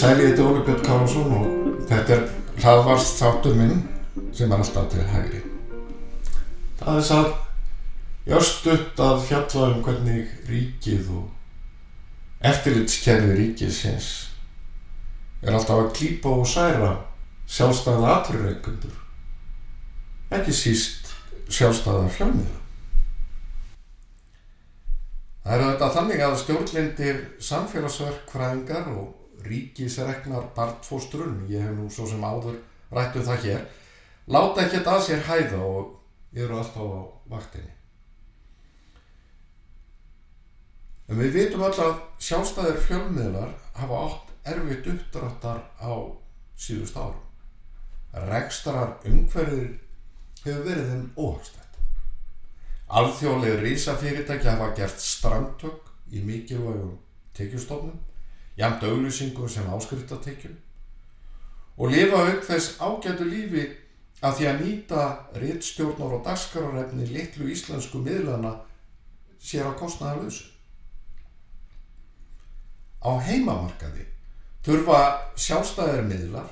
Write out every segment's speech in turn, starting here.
Sæli, ég heiti Óli Björn Kárásson og þetta er hlaðvarst þáttur minn sem er alltaf til hægri. Það er það ég stutt að fjalla um hvernig ríkið og eftirlitskerfi ríkisins er alltaf að klípa og særa sjálfstæða aturreikundur ekki síst sjálfstæða fjölmiðla. Það er þetta þannig að stjórnlindir samfélagsverkfræðingar og ríkisregnar bartfóstrun, ég hef nú svo sem áður rættu um það hér, láta ekkert að sér hæða og eru alltaf á vaktinni. En við vitum alltaf að sjálfstæðir fjölmiðlar hafa átt erfitt uppdráttar á síðust árum. Rekstarar umhverfið hefur verið þeim óhagstætt. Alþjóðlega rísafyrirtæki hafa gert strandtök í mikilvægum tekjustofnum jæmt auglýsingu sem áskriftatekjum og lifa auk þess ágætu lífi að því að nýta rittstjórnar og dagskararefni litlu íslensku miðlana sér að kostnaða lausu. Á heimamarkaði þurfa sjálfstæðir miðlar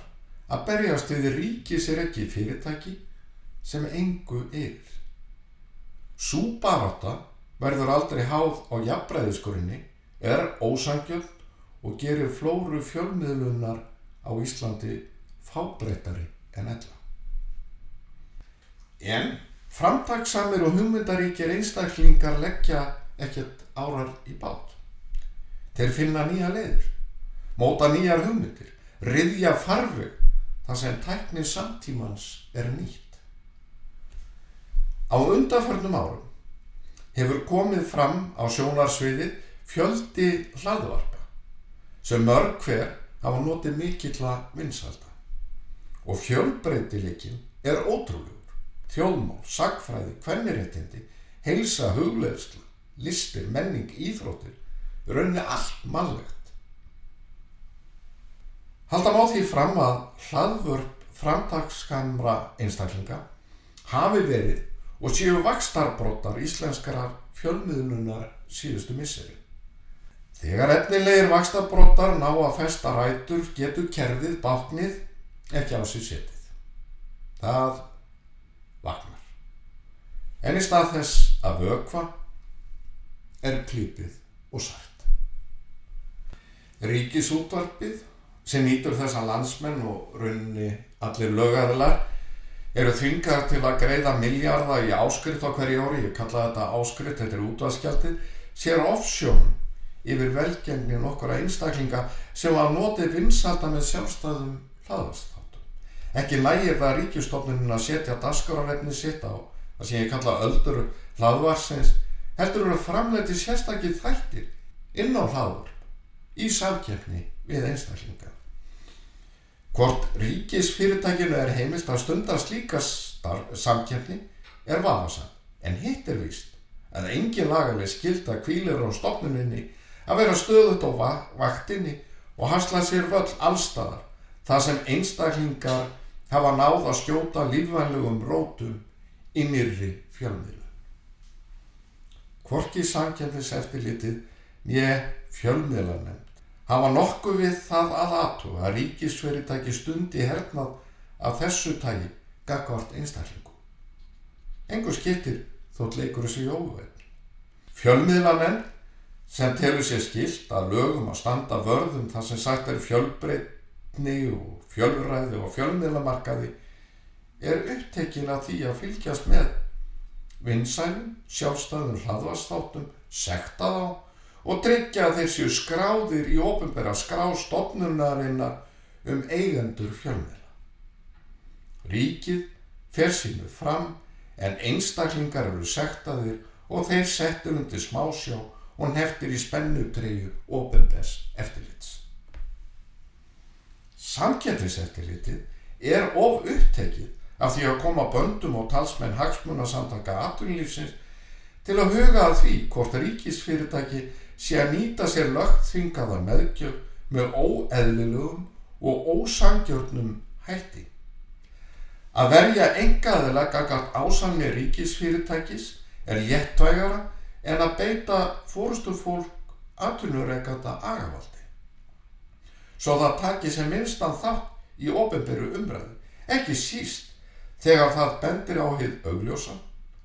að berjast við ríkis er ekki fyrirtæki sem engu er. Sú baráta verður aldrei háð á jafnbræðiskurinni, er ósangjöld og gerir flóru fjölmiðlunar á Íslandi fábreytari en ella. En framtaksamir og hugmyndaríkir einstaklingar leggja ekkert árar í bát. Þeir finna nýja leiður, móta nýjar hugmyndir, riðja farveg þar sem tækni samtímans er nýtt. Á undarförnum árum hefur komið fram á sjónarsviði fjöldi hlaðvarpa sem mörg hver hafa notið mikill að vinsalda og fjölbreytileikin er ótrúlegur þjóðmál, sagfræði, kvenniréttindi heilsa, hugleðsla listir, menning, íþróttir raunni allt mannlegt Halda má því fram að hlaðvörp framtagskamra einstaklinga hafi verið og séu vakstarbrótar íslenskara fjölmiðlunar síðustu misseri. Þegar efnilegir vakstarbrótar ná að festa rætur getur kerfið báknið ekki á sér setið. Það vaknar. En í stað þess að vökva er klípið og sært. Ríkisútvarpið sem nýtur þessa landsmenn og runni allir lögæðilar eru þvingar til að greiða miljarda í áskrift á hverju óri, ég kalla þetta áskrift, þetta er útvaskjaldið, sér offsjón yfir velgengni nokkura einstaklinga sem var notið vinsalda með sjálfstæðum hlaðastáttum. Ekki lægir það ríkjustofnunin að setja daskararefni sitt á það sem ég kalla öldur hlaðvarsins, heldur eru framleiti sérstakið þættir inn á hlaður í samkjöfni við einstaklinga. Hvort ríkisfyrirtækinu er heimilt að stunda slíka samkjöfni er vafasamt, en hitt er víst að engin lagaleg skilda kvílir á stopnuninni að vera stöðut á vaktinni og hasla sér völl allstaðar þar sem einstaklingar hafa náð að skjóta lífvænlegum rótum í nýrri fjölmiðlu. Hvorki samkjöfnis eftir litið nýja fjölmiðla nefnd hafa nokkuð við það að aðtú að ríkisfyrirtæki stundi hernað af þessu tægi gagvart einstaklingu. Engur skiptir þótt leikur þessu jóðveil. Fjölmiðlanenn sem telur sér skilt að lögum að standa vörðum þar sem sagt er fjölbreytni og fjölræði og fjölmiðlamarkaði er upptekinn að því að fylgjast með vinsælum, sjálfstæðum hlaðvastáttum, sekta þá og tryggja að þeir séu skráðir í ofinbæra skrástofnunarinnar um eigendur fjölmiðla. Ríkið fer sínu fram en einstaklingar eru sektaðir og þeir settur undir smásjá og neftir í spennutreyju ofinbærs eftirlits. Samkjættiseftirlitið er of upptekið af því að koma böndum og talsmenn hagsmunasamtaka atvinnulífsins til að huga að því hvort ríkisfyrirtæki sé að nýta sér lögt þvingaða meðgjöf með óeðlilegum og ósangjörnum hætti. Að verja engaðilega gagart ásamni ríkisfyrirtækis er léttvægara en að beita fórustu fólk atvinnureikata agavaldi. Svo það taki sem minnstan þátt í ofinberu umræðu, ekki síst þegar það bendir á hitt augljósa,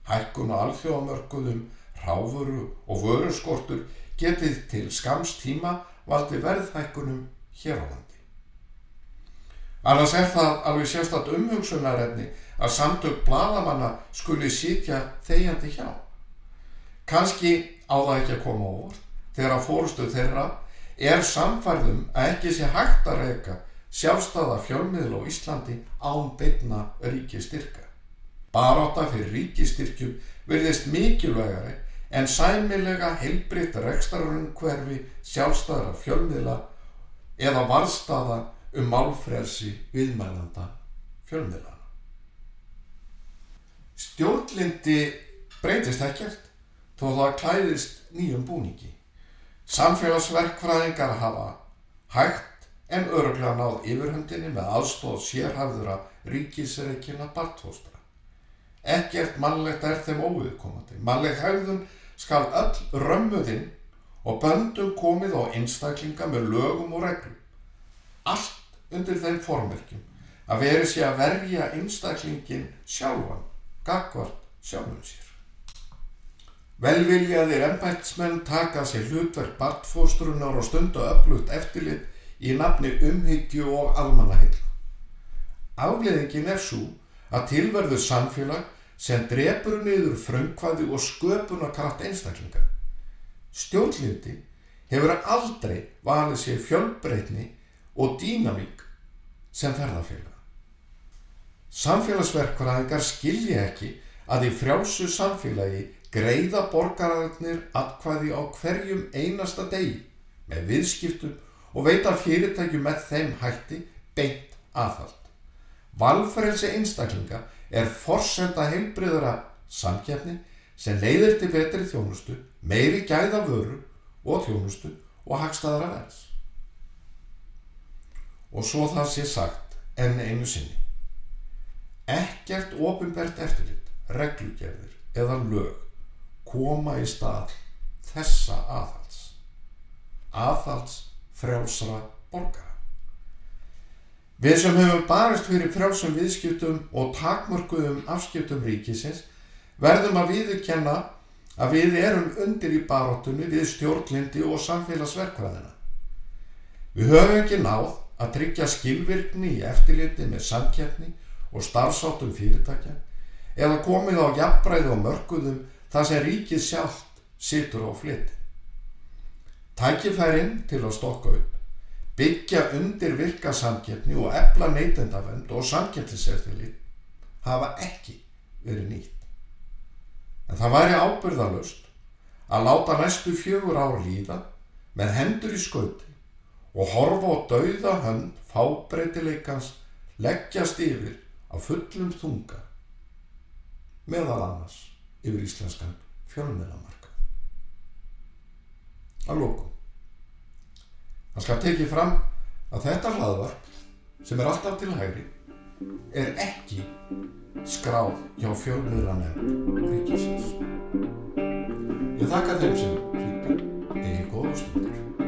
hækkun og alþjóðamörkuðum, ráfuru og vöruskortur getið til skamstíma valdi verðhækkunum hér á landi. Annars er það alveg sérstatt umhugsunarefni að samtök bladamanna skuli sítja þegjandi hjá. Kanski á það ekki að koma óvart þegar að fórustu þeirra er samfærðum að ekki sé hægt að reyka sjálfstæða fjölmiðl á Íslandi án beitna ríkistyrka. Baráta fyrir ríkistyrkjum verðist mikilvægari en sæmilega heilbritt rekstrarun hverfi sjálfstæðra fjölmiðla eða varstaða um málfrelsi viðmælanda fjölmiðlana. Stjórnlindi breytist ekkert þó það klæðist nýjum búningi. Samfélagsverkfræðingar hafa hægt en öruglega náð yfirhundinni með aðstóð sérhafðura ríkisreikina bartóstra. Ekkert mannlegt er þeim óviðkomandi. Mannleg hægðun skal öll römmuðinn og böndum komið á einstaklinga með lögum og reglum. Allt undir þeim formerkjum að veri sé að verja einstaklingin sjálfan, gagvart sjálfum sér. Velviljaðir ennbætsmenn taka sér hlutverk bartfóstrunar og stundu öflugt eftirlit í nafni umhyggju og almannahill. Afleðingin er svo að tilverðu samfélag sem drefur niður fröngkvæði og sköpunarkraft einstaklinga. Stjórnlindi hefur aldrei valið sér fjölbreytni og dýnamík sem ferðarfélag. Samfélagsverkfræðingar skilja ekki að í frjálsu samfélagi greiða borgararnir atkvæði á hverjum einasta degi með viðskiptum og veita fyrirtækjum með þeim hætti beint aðhald. Valfrelsi einstaklinga er forsenda heilbriðara samkjafni sem leiðir til betri þjónustu, meiri gæða vöru og þjónustu og hagstaðara verðs. Og svo það sé sagt enn einu sinni. Ekkert ofinbært eftirlit, reglugerðir eða lög koma í stað þessa aðhalds. Aðhalds frjálsra borgara. Við sem hefum barist fyrir frjálsum viðskiptum og takmörkuðum afskiptum ríkisins verðum að viðurkenna að við erum undir í baróttunni við stjórnlindi og samfélagsverkvæðina. Við höfum ekki náð að tryggja skilvirkni í eftirliti með samkjæfni og starfsáttum fyrirtækja eða komið á jafnbræði og mörguðum þar sem ríkið sjálft situr á fliti. Tækifærin til að stokka upp, byggja undir virka samkeppni og ebla neytendavend og samkeppniseftirlit hafa ekki verið nýtt. En það væri ábyrðalust að láta næstu fjögur ár líða með hendur í skauti og horfa á dauða hönd fábreytileikans leggjast yfir á fullum þunga meðal annars yfir íslenskan fjölmjölamarka. Að lókum. Það skal tekið fram að þetta hlaðvarp sem er alltaf til hægri er ekki skráð hjá fjölmjölanem ríkisins. Ég þakka þeim sem hlýta eða góða stund.